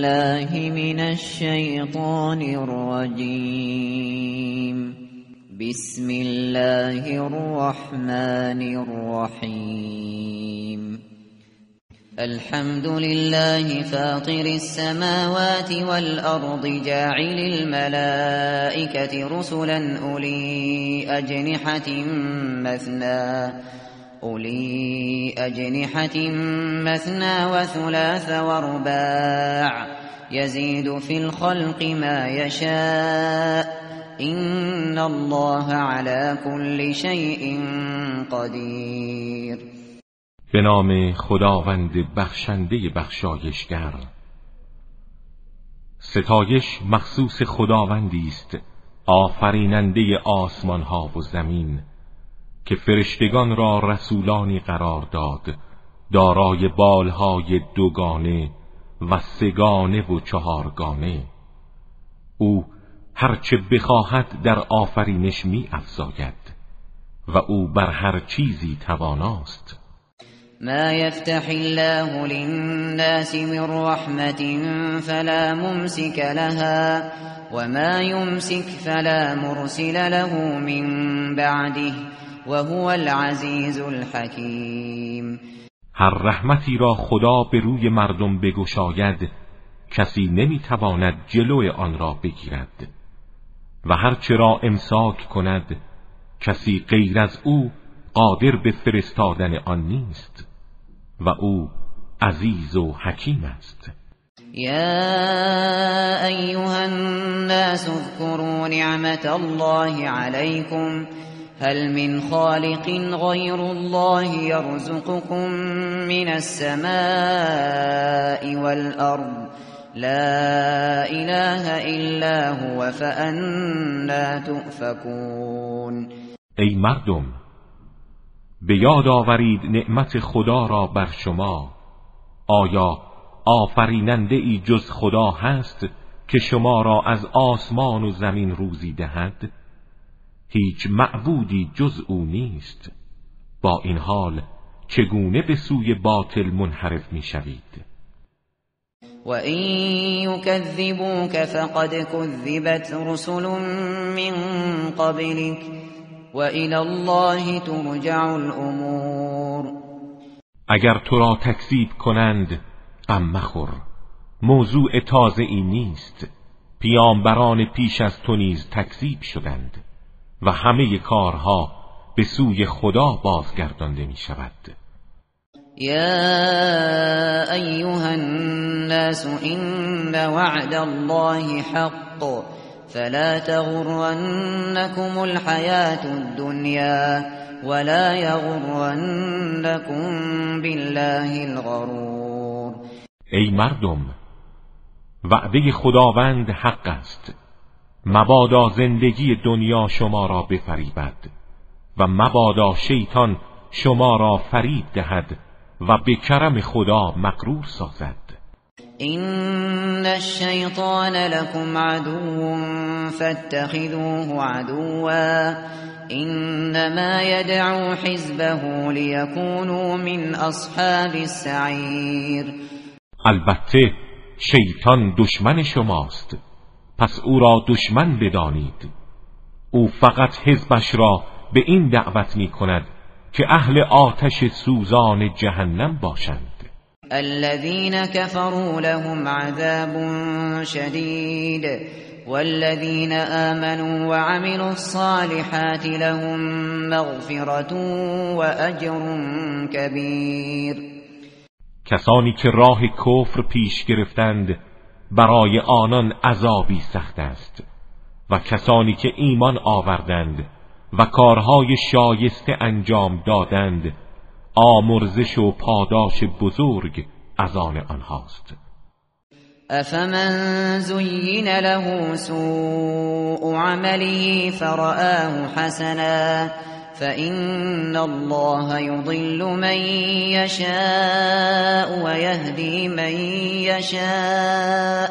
بالله من الشیطان الرجیم بسم الله الرحمن الرحیم الحمد لله فاطر السماوات والأرض جاعل الملائكة رسلا أولي أجنحة مثنى. أولي أجنحة مثنى وثلاث ورباع يزيد في الخلق ما يشاء إن الله على كل شيء قدير. به نام خداوند بخشنده بخشایشگر. ستایش مخصوص خداوندی است آفریننده آسمان ها و زمین. که فرشتگان را رسولانی قرار داد. دارای بالهای دوگانه و سگانه و چهارگانه. او هرچه بخواهد در آفرینش می افزاید و او بر هر چیزی تواناست. ما يفتح الله للناس من رحمة فلا ممسك لها وما يمسك فلا مرسل له من بعده. وهو العزیز الحکیم. هر رحمتی را خدا به روی مردم بگشاید کسی نمی‌تواند جلو آن را بگیرد. و هرچه را امساک کند کسی غیر از او قادر به فرستادن آن نیست و او عزیز و حکیم است. یا ایها الناس اذكروا نعمت الله علیکم هل من خالق غير الله يرزقكم من السماء والأرض؟ لا إله إلا هو فأنا تؤفكون. ای مردم به یاد آورید نعمت خدا را بر شما. آیا آفریننده ای جز خدا هست که شما را از آسمان و زمین روزی دهد؟ هیچ معبودی جز او نیست. با این حال چگونه به سوی باطل منحرف می‌شوید؟ و این یکذبوک فقد کذبت رسل من قبلك و الى الله ترجع الامور اگر تو را تکذیب کنند غم مخور. موضوع تازه ای نیست. پیامبران پیش از تو نیز تکذیب شدند. و همه کارها به سوی خدا بازگردانده می شود یا ایها الناس این وعد الله حق فلا تغرنكم الحياة الدنيا ولا يغرنكم بالله الغرور. ای مردم وعده خداوند حق است. مبادا زندگی دنیا شما را بفریبد و مبادا شیطان شما را فریب دهد و به کرم خدا مقرور سازد. این الشیطان لكم عدو فاتخذوه عدوا انما يدعو حزبه ليكونوا من اصحاب السعیر البته شیطان دشمن شماست. پس او را دشمن بدانید. او فقط حزبش را به این دعوت می کند که اهل آتش سوزان جهنم باشند. الذين كفروا لهم عذاب شدید والذين آمنوا وعملوا الصالحات لهم مغفرة وأجر كبير. کسانی که راه کفر پیش گرفتند برای آنان عذابی سخت است و کسانی که ایمان آوردند و کارهای شایسته انجام دادند آمرزش و پاداش بزرگ از آن آنهاست. افمن زین له سوء عمله فرآه حسنا فإن الله يضل من يشاء ويهدي من يشاء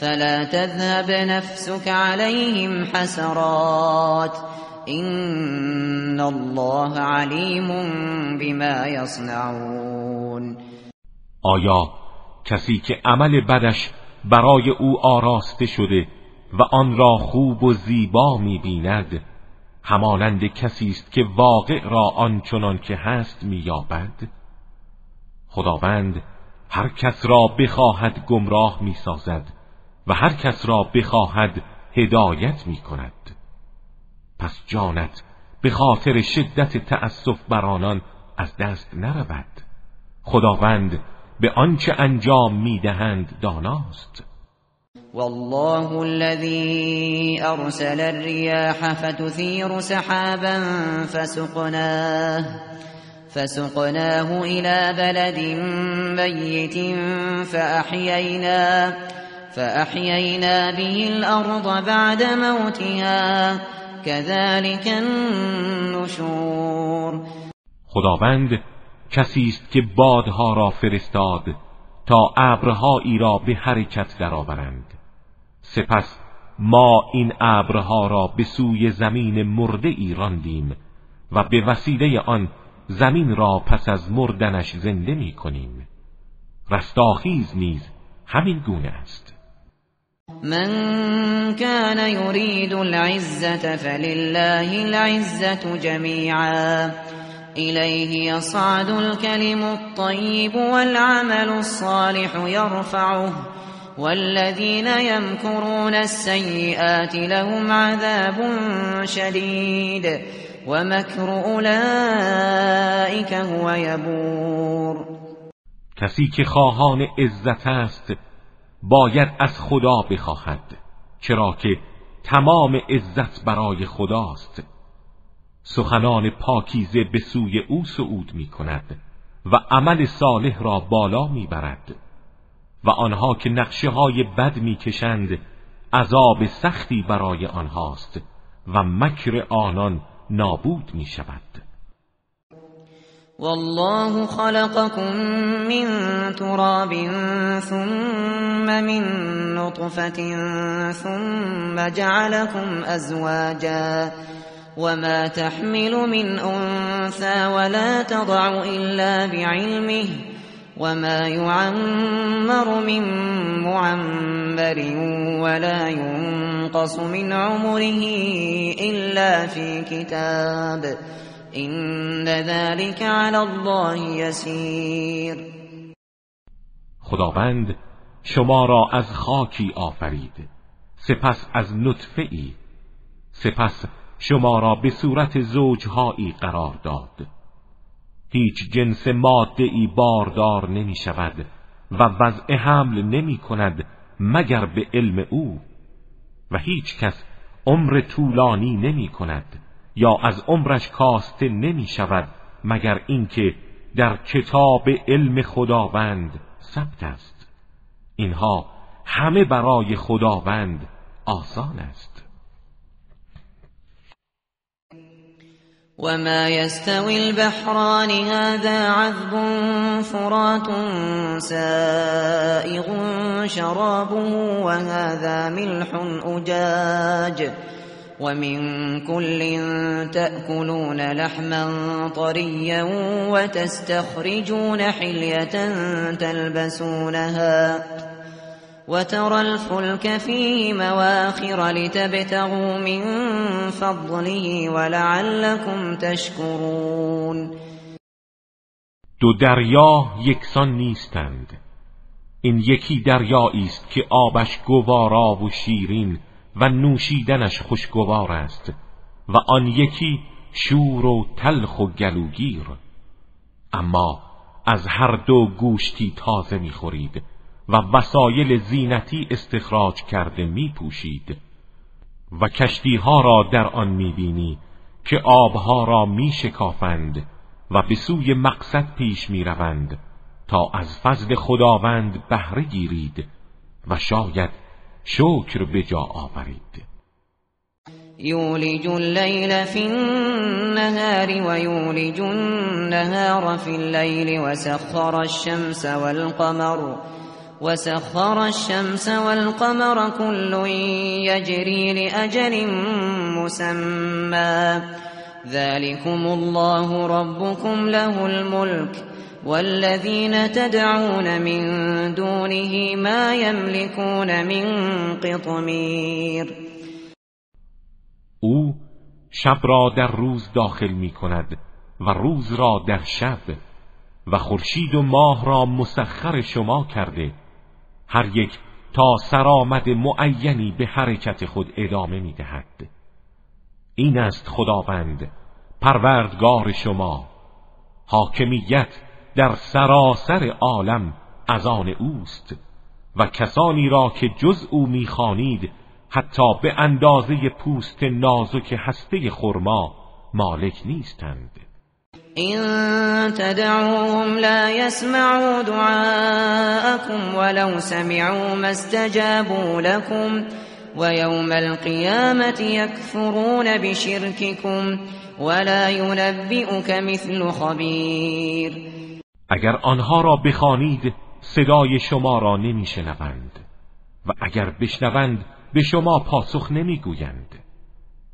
فلا تذهب نفسك عليهم حسرات إن الله عليم بما يصنعون آیا کسی که عمل بدش برای او آراسته شده و آن را خوب و زیبا می‌بیند؟ همانند کسی است که واقع را آنچنان که هست مییابد. خداوند هر کس را بخواهد گمراه می‌سازد و هر کس را بخواهد هدایت می‌کند. پس جانت به خاطر شدت تأسف بر آنان از دست نرود. خداوند به آنچه انجام می‌دهند داناست. والله الذي أرسل الرياح فتثير سحابا فسقناه فسقناه إلى بلد ميت فأحيينا فأحيينا به الأرض بعد موتها كذلك النشور. خداوند کسی است که بادها را فرستاد تا ابرهایی را به حرکت درآورند. سپس ما این ابرها را به سوی زمین مرده ای راندیم و به وسیله آن زمین را پس از مردنش زنده می کنیم رستاخیز نیز همین گونه است. من كان يريد العزة فلله العزة جميعا إليه يصعد الكلم الطيب والعمل الصالح يرفعه والذين يمكرون السيئات لهم عذاب شديد ومكر أولئك هو يبور. کسی که خواهان عزت است باید از خدا بخواهد چرا که تمام عزت برای خداست. سخنان پاکیزه به سوی او صعود می کند و عمل صالح را بالا می برد و آنها که نقشه های بد می کشند عذاب سختی برای آنهاست و مکر آنان نابود می شود والله خلقكم من تراب ثم من نطفة ثم جعلكم أزواجا وما تحمل من أنثى ولا تضع إلا بعلمه وما يعمر من معمر ولا ينقص من عمره إلا في كتاب إن ذلك على الله يسير خداوند شما را از خاکی آفرید. سپس از نطفه ای سپس شما را به صورت زوجهایی قرار داد. هیچ جنس ماده ای باردار نمی شود و وضع حمل نمی کند مگر به علم او و هیچ کس عمر طولانی نمی کند یا از عمرش کاسته نمی شود مگر اینکه در کتاب علم خداوند ثبت است. اینها همه برای خداوند آسان است. وما يستوي البحران هذا عذب فرات سائغ شرابه وهذا ملح أجاج ومن كل تأكلون لحما طريا وتستخرجون حلية تلبسونها وترى الفلك فيه مواخر لتبتغوا من فضله ولعلكم تشكرون. دو دریا یکسان نیستند. این یکی دریایی است که آبش گوارا و شیرین و نوشیدنش خوشگوار است و آن یکی شور و تلخ و گلوگیر. اما از هر دو گوشتی تازه می‌خورید. و وسایل زینتی استخراج کرده می پوشید و کشتی ها را در آن می بینی که آبها را می شکافند و به سوی مقصد پیش می روند تا از فضل خداوند بهره گیرید و شاید شکر به جا آورید. یولج اللیل فی النهار ویولج النهار فی اللیل وسخر الشمس والقمر وسخر الشمس والقمر كل يجري لأجل مسمى. ذلكم الله ربكم له الملك والذين تدعون من دونه ما يملكون من قطمیر او شب را در روز داخل می کند و روز را در شب و خورشید و ماه را مسخر شما کرده هر یک تا سرآمد معینی به حرکت خود ادامه می دهد این است خداوند پروردگار شما. حاکمیت در سراسر عالم از آن اوست و کسانی را که جز او می‌خوانید حتی به اندازه پوست نازک هسته خرما مالک نیستند. این تدعوهم لا يسمعوا دعاءكم ولو سمعوا ما استجابوا لكم ويوم القيامة يكفرون بشرككم ولا ينبئك مثل خبير. اگر آنها را بخوانید صدای شما را نمیشنوند. و اگر بشنوند به شما پاسخ نمی‌گویند.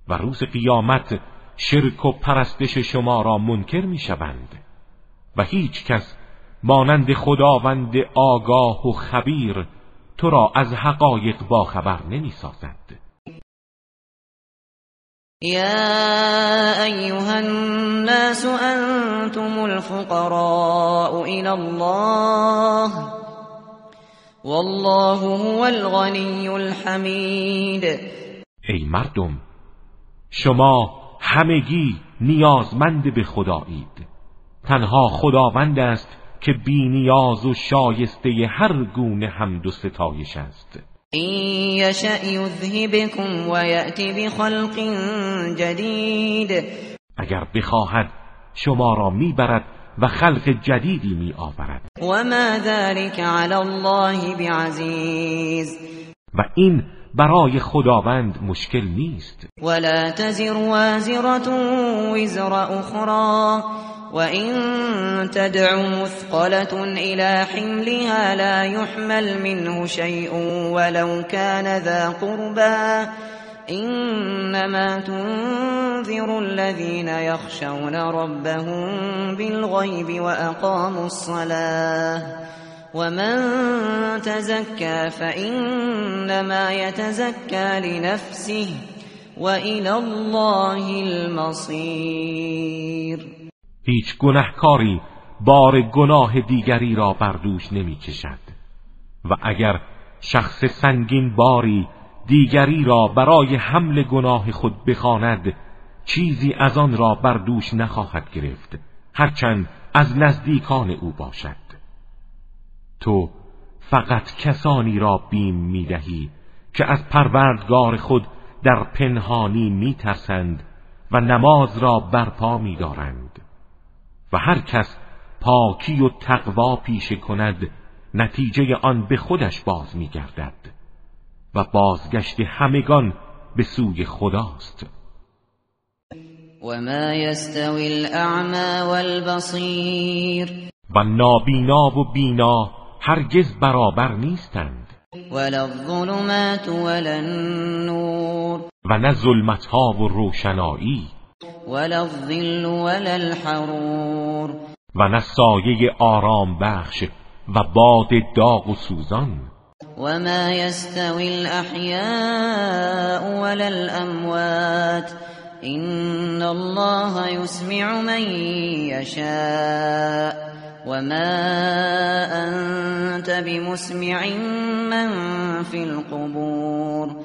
و روز قیامت شرک و پرستش شما را منکر می‌شوند. و هیچ کس مانند خداوند آگاه و خبیر تو را از حقایق باخبر نمی‌سازد. يا أيها الناس أنتم الفقراء إلى الله والله هو الغني الحمید. ای مردم شما همگی نیازمند به خدایید. تنها خداوند است که بی نیاز و شایسته هر گونه حمد و ستایش است. این یشأ یذهبکم و یأتی بخلق جدید. اگر بخواهد شما را می‌برد و خلق جدیدی می آورد و ما ذلك علی الله بعزیز. و این برای خداوند مشکل نیست. ولا تزر وازرة وزر أخرى وإن تدع مثقلة إلى حملها لا يحمل منه شيء ولو كان ذا قربى. إنما تنذر الذين يخشون ربهم بالغيب وأقاموا الصلاة. ومن تزكى فإنما يتزكى لنفسه وإلى الله المصير هیچ گنهکاری بار گناه دیگری را بر دوش نمی کشد و اگر شخص سنگین باری دیگری را برای حمل گناه خود بخواند چیزی از آن را بر دوش نخواهد گرفت هرچند از نزدیکان او باشد. تو فقط کسانی را بیم می‌دهی که از پروردگار خود در پنهانی میترسند و نماز را برپا میدارند. و هر کس پاکی و تقوا پیشه کند نتیجه آن به خودش باز میگردد. و بازگشت همگان به سوی خداست. و ما یستوی الاعمى والبصیر و نابینا و بینا هرگز برابر نیستند. ولا الظلمات ولا النور. و نه ظلمتها و روشنایی. ولا الظل ولا الحرور. و نه سایه آرام بخش و باد داغ و سوزان. وما يستوي الأحياء ولا الأموات إن الله يسمع من يشاء وما أنت بمسمع من في القبور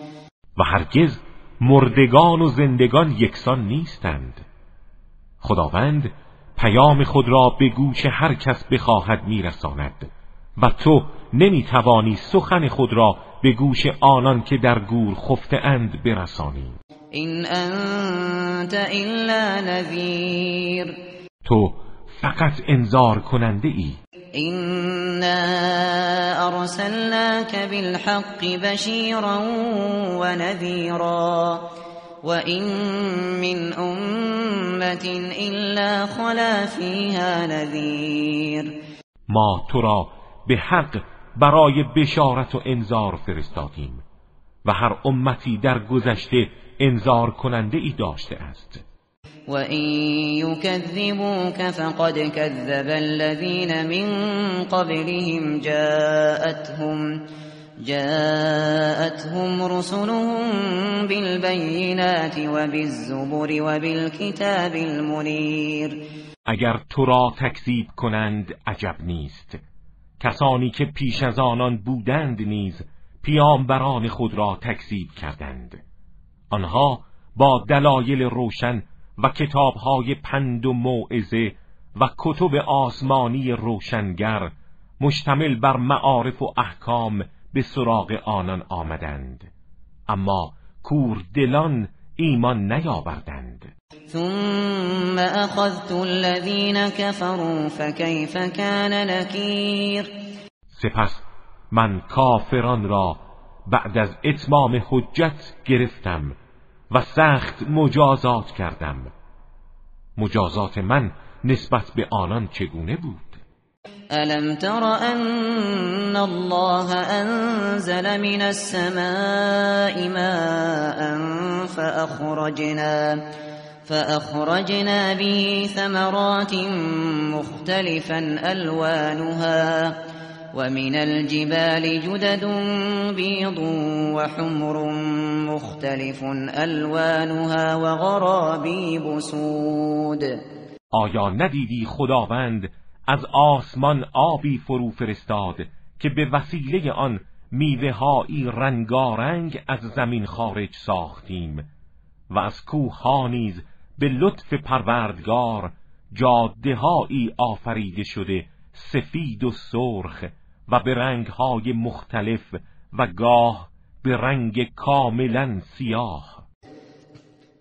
و هرگز مردگان و زندگان یکسان نیستند. خداوند پیام خود را به گوش هر کس بخواهد میرساند و تو نمی‌توانی سخن خود را به گوش آنان که در گور خفته اند برسانی. این انت الا نذیر تو فقط انذار کننده ای إنا أرسلناك بالحق بشيرا ونذيرا وإن من أمة إلا خلا فيها نذير. ما تو را به حق برای بشارت و انذار فرستادیم و هر امتی در گذشته انذار کننده ای داشته است. وَإِن يُكَذِّبُوكَ فَقَدْ كَذَّبَ الَّذِينَ مِن قَبْلِهِمْ جَاءَتْهُمْ جاءتهم رسلهم بالبينات وبالزبر وبالكتاب المنیر اگر تو را تکذیب کنند عجب نیست. کسانی که پیش از آنان بودند نیز پیامبران خود را تکذیب کردند. آنها با دلایل روشن و کتابهای پند و موعظه و کتب آسمانی روشنگر مشتمل بر معارف و احکام به سراغ آنان آمدند. اما کور دلان ایمان نیاوردند. ثم اخذت الذين كفروا فكيف كان نكير؟ سپس من کافران را بعد از اتمام حجت گرفتم. و سخت مجازات کردم. مجازات من نسبت به آنان چگونه بود؟ الم تر ان الله انزل من السماء ماء فاخرجنا فاخرجنا به ثمرات مختلفا الوانها ومن الجبال جدد بيض وحمر مختلف الوانها وغرابيب سود. آیا ندیدی خداوند از آسمان آبی فرو فرستاد که به وسیله آن میوههایی رنگارنگ از زمین خارج ساختیم و از کوه ها نیز به لطف پروردگار جادههایی آفریده شده سفید و سرخ و به رنگهای مختلف و گاه به رنگ کاملا سیاه.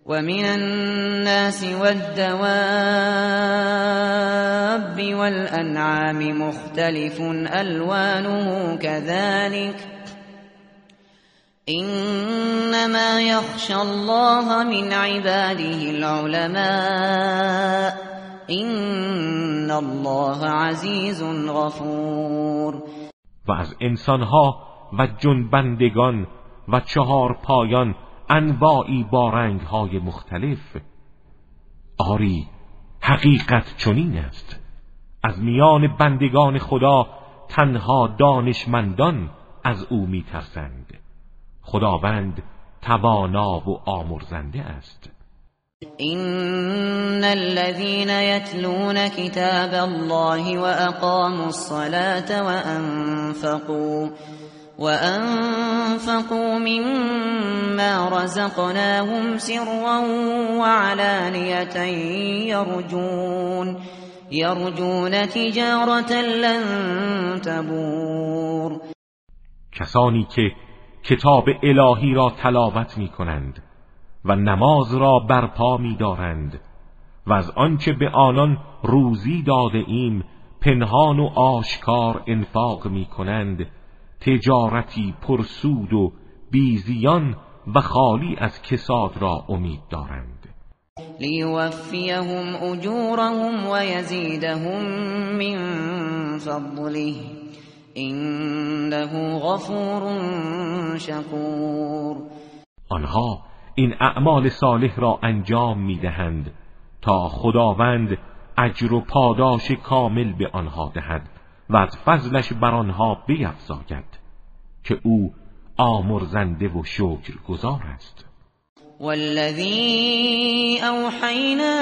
ومن الناس والدواب والأنعام مختلف ألوانه كذلك. إنما يخشى الله من عباده العلماء. إن الله عزيز غفور و از انسانها و جنبندگان و چهار پایان انواعی با رنگهای مختلف. آری حقیقت چنین است. از میان بندگان خدا تنها دانشمندان از او میترسند. خداوند توانا و آمرزنده است. این الذين يتلون كتاب الله واقاموا الصلاة وانفقوا وأنفقوا مما رزقناهم سرا وعلانية يرجون يرجون تجارة لن تبور کسانی که کتاب الهی را تلاوت می کنند و نماز را برپا می دارند و از آنچه به آنان روزی داده ایم پنهان و آشکار انفاق می کنند تجارتی پرسود و بیزیان و خالی از کساد را امید دارند. لیوفیهم اجورهم و یزیدهم من فضله انه غفور شکور آنها این اعمال صالح را انجام می‌دهند تا خداوند اجر و پاداش کامل به آنها دهد و از فضلش بر آنها بیفزاید که او آمرزنده و شکر گذار است. والذی اوحینا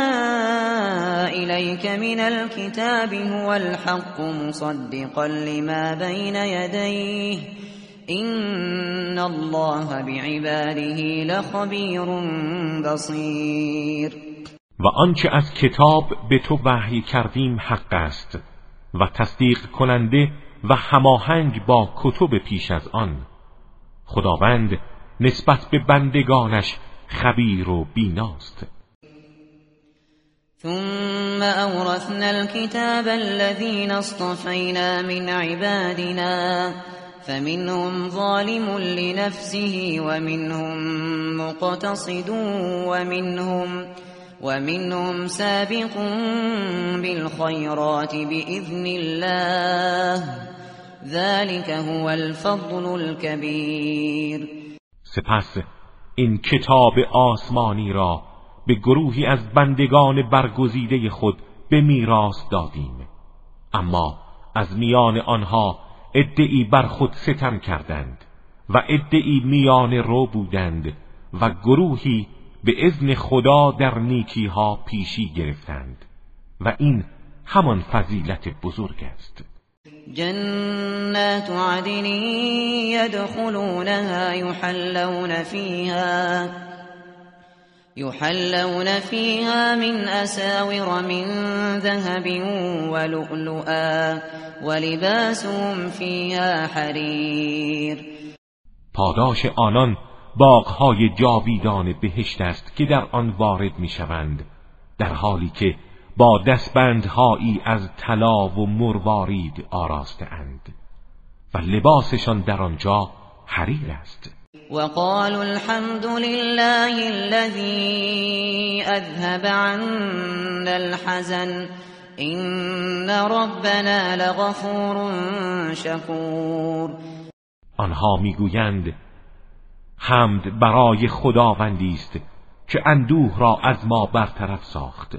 الیک من الكتاب هو الحق مصدقا لما بین یدیه این الله بعباده لخبیر بصیر و آنچه از کتاب به تو وحی کردیم حق است و تصدیق کننده و هماهنگ با کتب پیش از آن. خداوند نسبت به بندگانش خبیر و بیناست. ثم اورثنا الكتاب الذين اصطفينا من عبادنا فمنهم ظالم لنفسه ومنهم مقتصد ومنهم ومنهم سابق بالخيرات بإذن الله. ذلك هو الفضل الكبیر سپس این کتاب آسمانی را به گروهی از بندگان برگزیده خود به میراث دادیم. اما از میان آنها ادعی بر خود ستم کردند و ادعی میان رو بودند و گروهی به اذن خدا در نیکی ها پیشی گرفتند و این همان فضیلت بزرگ است. جنات عدن يدخلونها يحلون فيها يحلون فيها من أساور من ذهب ولؤلؤا ولباسهم فيها حرير. پاداش آنان باغهای جاویدان بهشت است که در آن وارد می‌شوند در حالی که با دستبندهایی از طلا و مروارید آراسته اند و لباسشان در آنجا حریر است. وقالوا الحمد لله الذي اذهب عنا الحزن. این ربنا لغفور شکور آنها می‌گویند حمد برای خداوندی است که اندوه را از ما برطرف ساخت.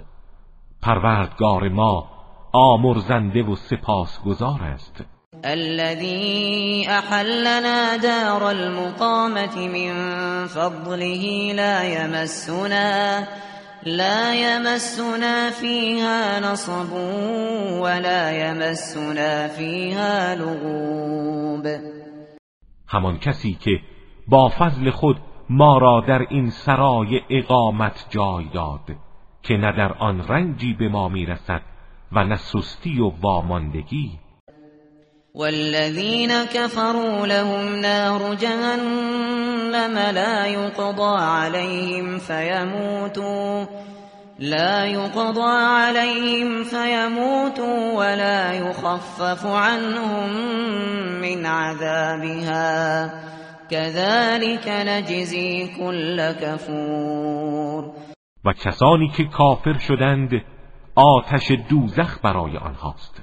پروردگار ما آمرزنده و سپاسگزار است. الذي احلنا دار المقامة من فضله لا يمسنا لا يمسنا فيها نصب ولا يمسنا فيها لغوب. همان کسی که با فضل خود ما را در این سرای اقامت جای داد که نه در آن رنجی به ما می‌رسد و نه سستی و واماندگی. والذین كفروا لهم نار جهنم لا يقضى عليهم فيموتوا لا يقضى عليهم فيموتوا ولا يخفف عنهم من عذابها. كذلك نجزي كل كفور. و کسانی که کافر شدند آتش دوزخ برای آنهاست.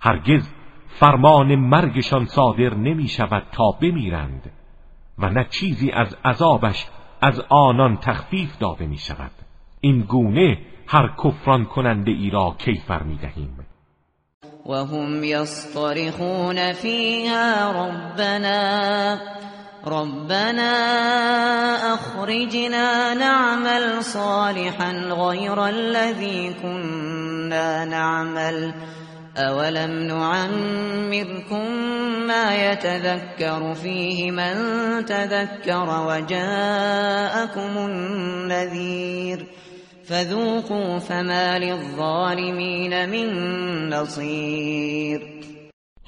هرگز فرمان مرگشان صادر نمی شود تا بمیرند و نه چیزی از عذابش از آنان تخفیف داده می شود. این گونه هر کفران کننده ای را کیفر می دهیم. و هم یصطرخون فیها ربنا ربنا اخرجنا نعمل صالحا غير الذي كنا نعمل. اولم نعمركم ما يتذكر فيه من تذكر وجاءكم النذير فذوقوا فما للظالمين من نصير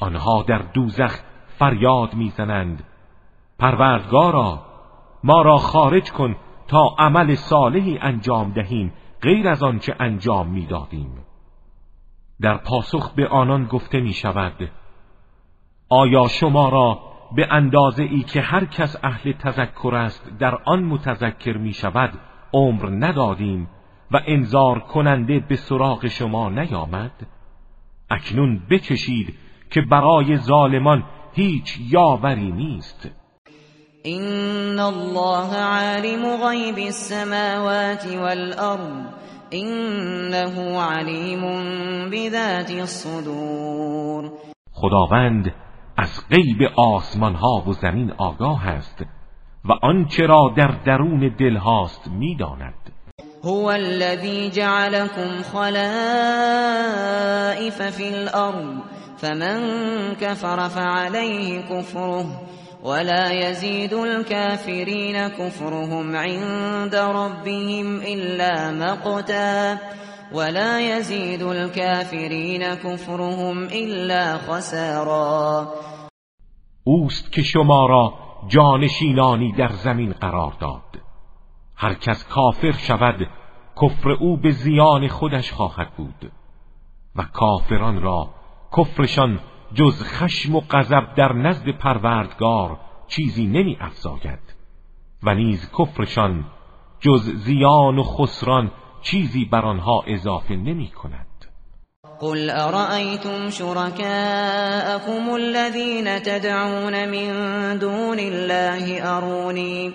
آنها در دوزخ فریاد می‌زنند. پروردگارا ما را خارج کن تا عمل صالحی انجام دهیم غیر از آنچه انجام می‌دادیم. در پاسخ به آنان گفته می شود آیا شما را به اندازه ای که هر کس اهل تذکر است در آن متذکر می شود عمر ندادیم و انذار کننده به سراغ شما نیامد؟ اکنون بکشید که برای ظالمان هیچ یاوری نیست. این الله عالم غیب السماوات والارض انه علیم بذات الصدور خداوند از غیب آسمان ها و زمین آگاه است و آنچه را در درون دل هاست می‌داند. هو الذي جعلكم خلائف في الارض فمن كفر فعليه كفره ولا يزيد الكافرين كفرهم عند ربهم إلا مقتا. ولا يزيد الكافرين كفرهم إلا خسارا. اوست که شما را جانشینانی در زمین قرار داد. هر کس کافر شود کفر او به زیان خودش خواهد بود. و کافران را کفرشان جز خشم و غضب در نزد پروردگار چیزی نمی افزاید. و نیز کفرشان جز زیان و خسران چیزی بر آنها اضافه نمی کند. قل ارأيتم شركاءكم الذين تدعون من دون الله اروني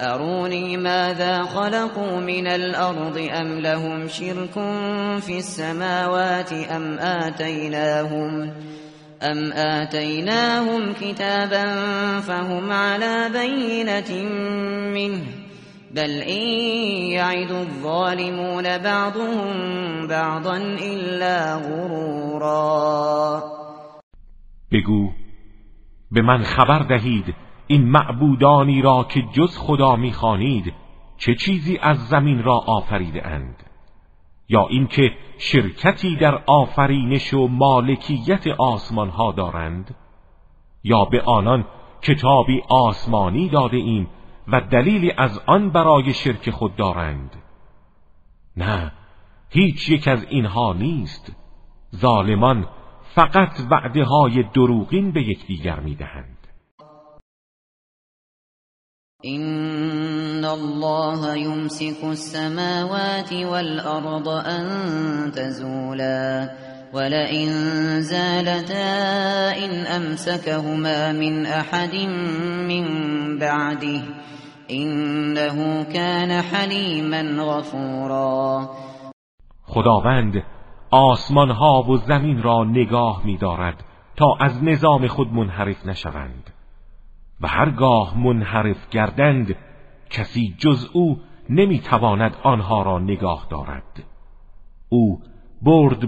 ارونی ماذا خلقوا من الارض ام لهم شرك في السماوات ام آتيناهم؟ ام آتيناهم كتابا فهم على بينة منه بل إن يعد الظالمون بعضهم بعضا إلا غرورا بگو به من خبر دهید این معبودانی را که جز خدا می‌خوانید چه چیزی از زمین را آفریده اند یا اینکه شرکتی در آفرینش و مالکیت آسمان ها دارند یا به آنان کتابی آسمانی داده ایم و دلیلی از آن برای شرک خود دارند. نه هیچ یک از اینها نیست. ظالمان فقط وعده های دروغین به یکدیگر می‌دهند. إن الله يمسك السماوات والأرض أن تزولا ولئن زالتا إن أمسكهما من أحد من بعده إنه كان حلیما غفورا. خداوند آسمان ها و زمین را نگاه می دارد تا از نظام خود منحرف نشوند. و هرگاه منحرف گردند کسی جز او نمی‌تواند آنها را نگاه دارد. او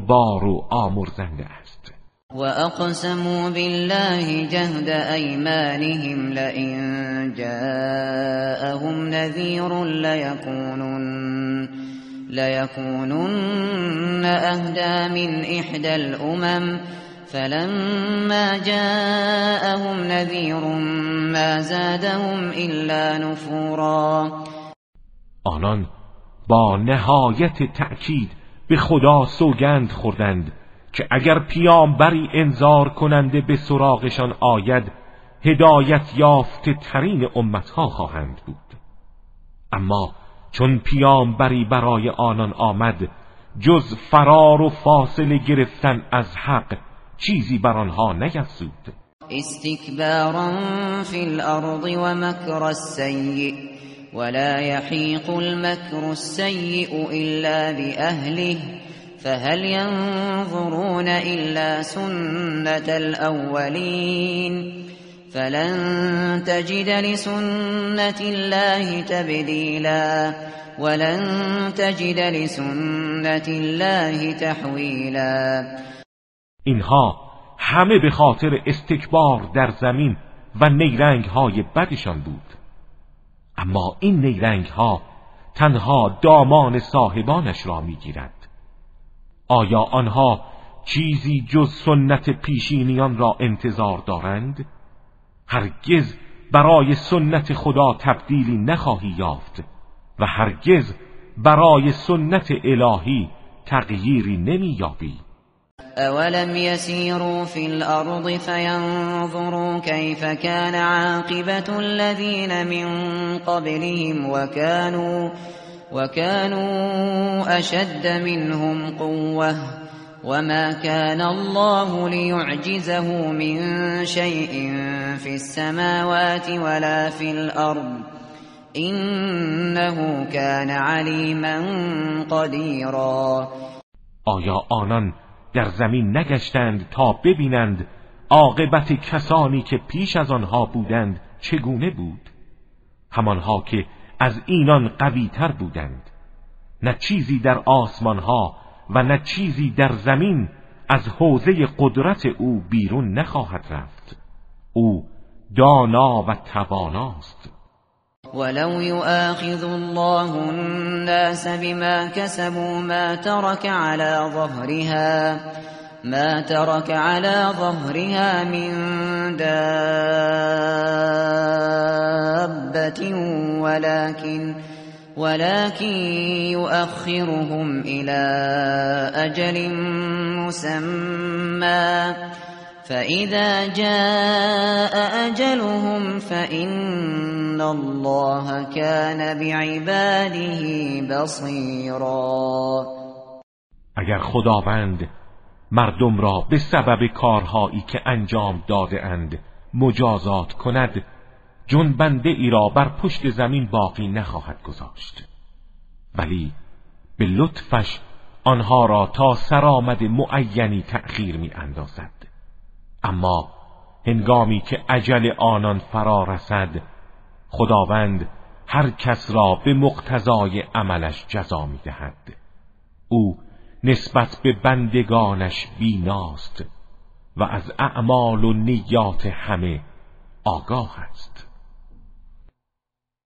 بار و آمرزنده است. و اقسموا بالله جهد ایمانهم لئن جاءهم نذیر لیکونن لیکونن اهدا من احدى الامم. فلما جاءهم نذير ما زادهم الا نفورا. آنان با نهایت تأکید به خدا سوگند خوردند که اگر پیامبری انذار کننده به سراغشان آید هدایت یافته ترین امتها خواهند بود. اما چون پیامبری برای آنان آمد جز فرار و فاصله گرفتن از حق چیزی بر آنها نیفزود استکبارا فی الأرض و مکر السیء ولا يحيق المكر السيء إلا بأهله فهل ينظرون إلا سنة الأولين؟ فلن تجد لسنة الله تبديلا ولن تجد لسنة الله تحويلا. اینها همه به خاطر استکبار در زمین و نیرنگ های بدشان بود. اما این نیرنگ ها تنها دامان صاحبانش را می‌گیرد آیا آنها چیزی جز سنت پیشینیان را انتظار دارند؟ هرگز برای سنت خدا تبدیلی نخواهی یافت و هرگز برای سنت الهی تغییری نمییابی. أولم يسيروا في الأرض فينظروا كيف كان عاقبة الذين من قبلهم وكانوا وكانوا أشد منهم قوة وما كان الله ليعجزه من شيء في السماوات ولا في الأرض إنه كان عليما قديرا. آیا آنان در زمین نگشتند تا ببینند عاقبت کسانی که پیش از آنها بودند چگونه بود. همانها که از اینان قویتر بودند. نه چیزی در آسمانها و نه چیزی در زمین از حوزه قدرت او بیرون نخواهد رفت. او دانا و تواناست ولو يؤاخذ الله الناس بما كسبوا ما ترك على ظهرها ما ترك على ظهرها من دابة ولكن ولكن يؤخرهم إلى أجل مسمى فإذا جاء أجلهم فإن الله كان بعباده بصيرا. اگر خداوند مردم را به سبب کارهایی که انجام داده اند مجازات کند جنبنده ای را بر پشت زمین باقی نخواهد گذاشت. ولی به لطفش آنها را تا سرآمد معینی تأخیر می اندازد اما هنگامی که عجل آنان فرا رسد خداوند هر کس را به مقتضای عملش جزا می دهد او نسبت به بندگانش بیناست و از اعمال و نیات همه آگاه است.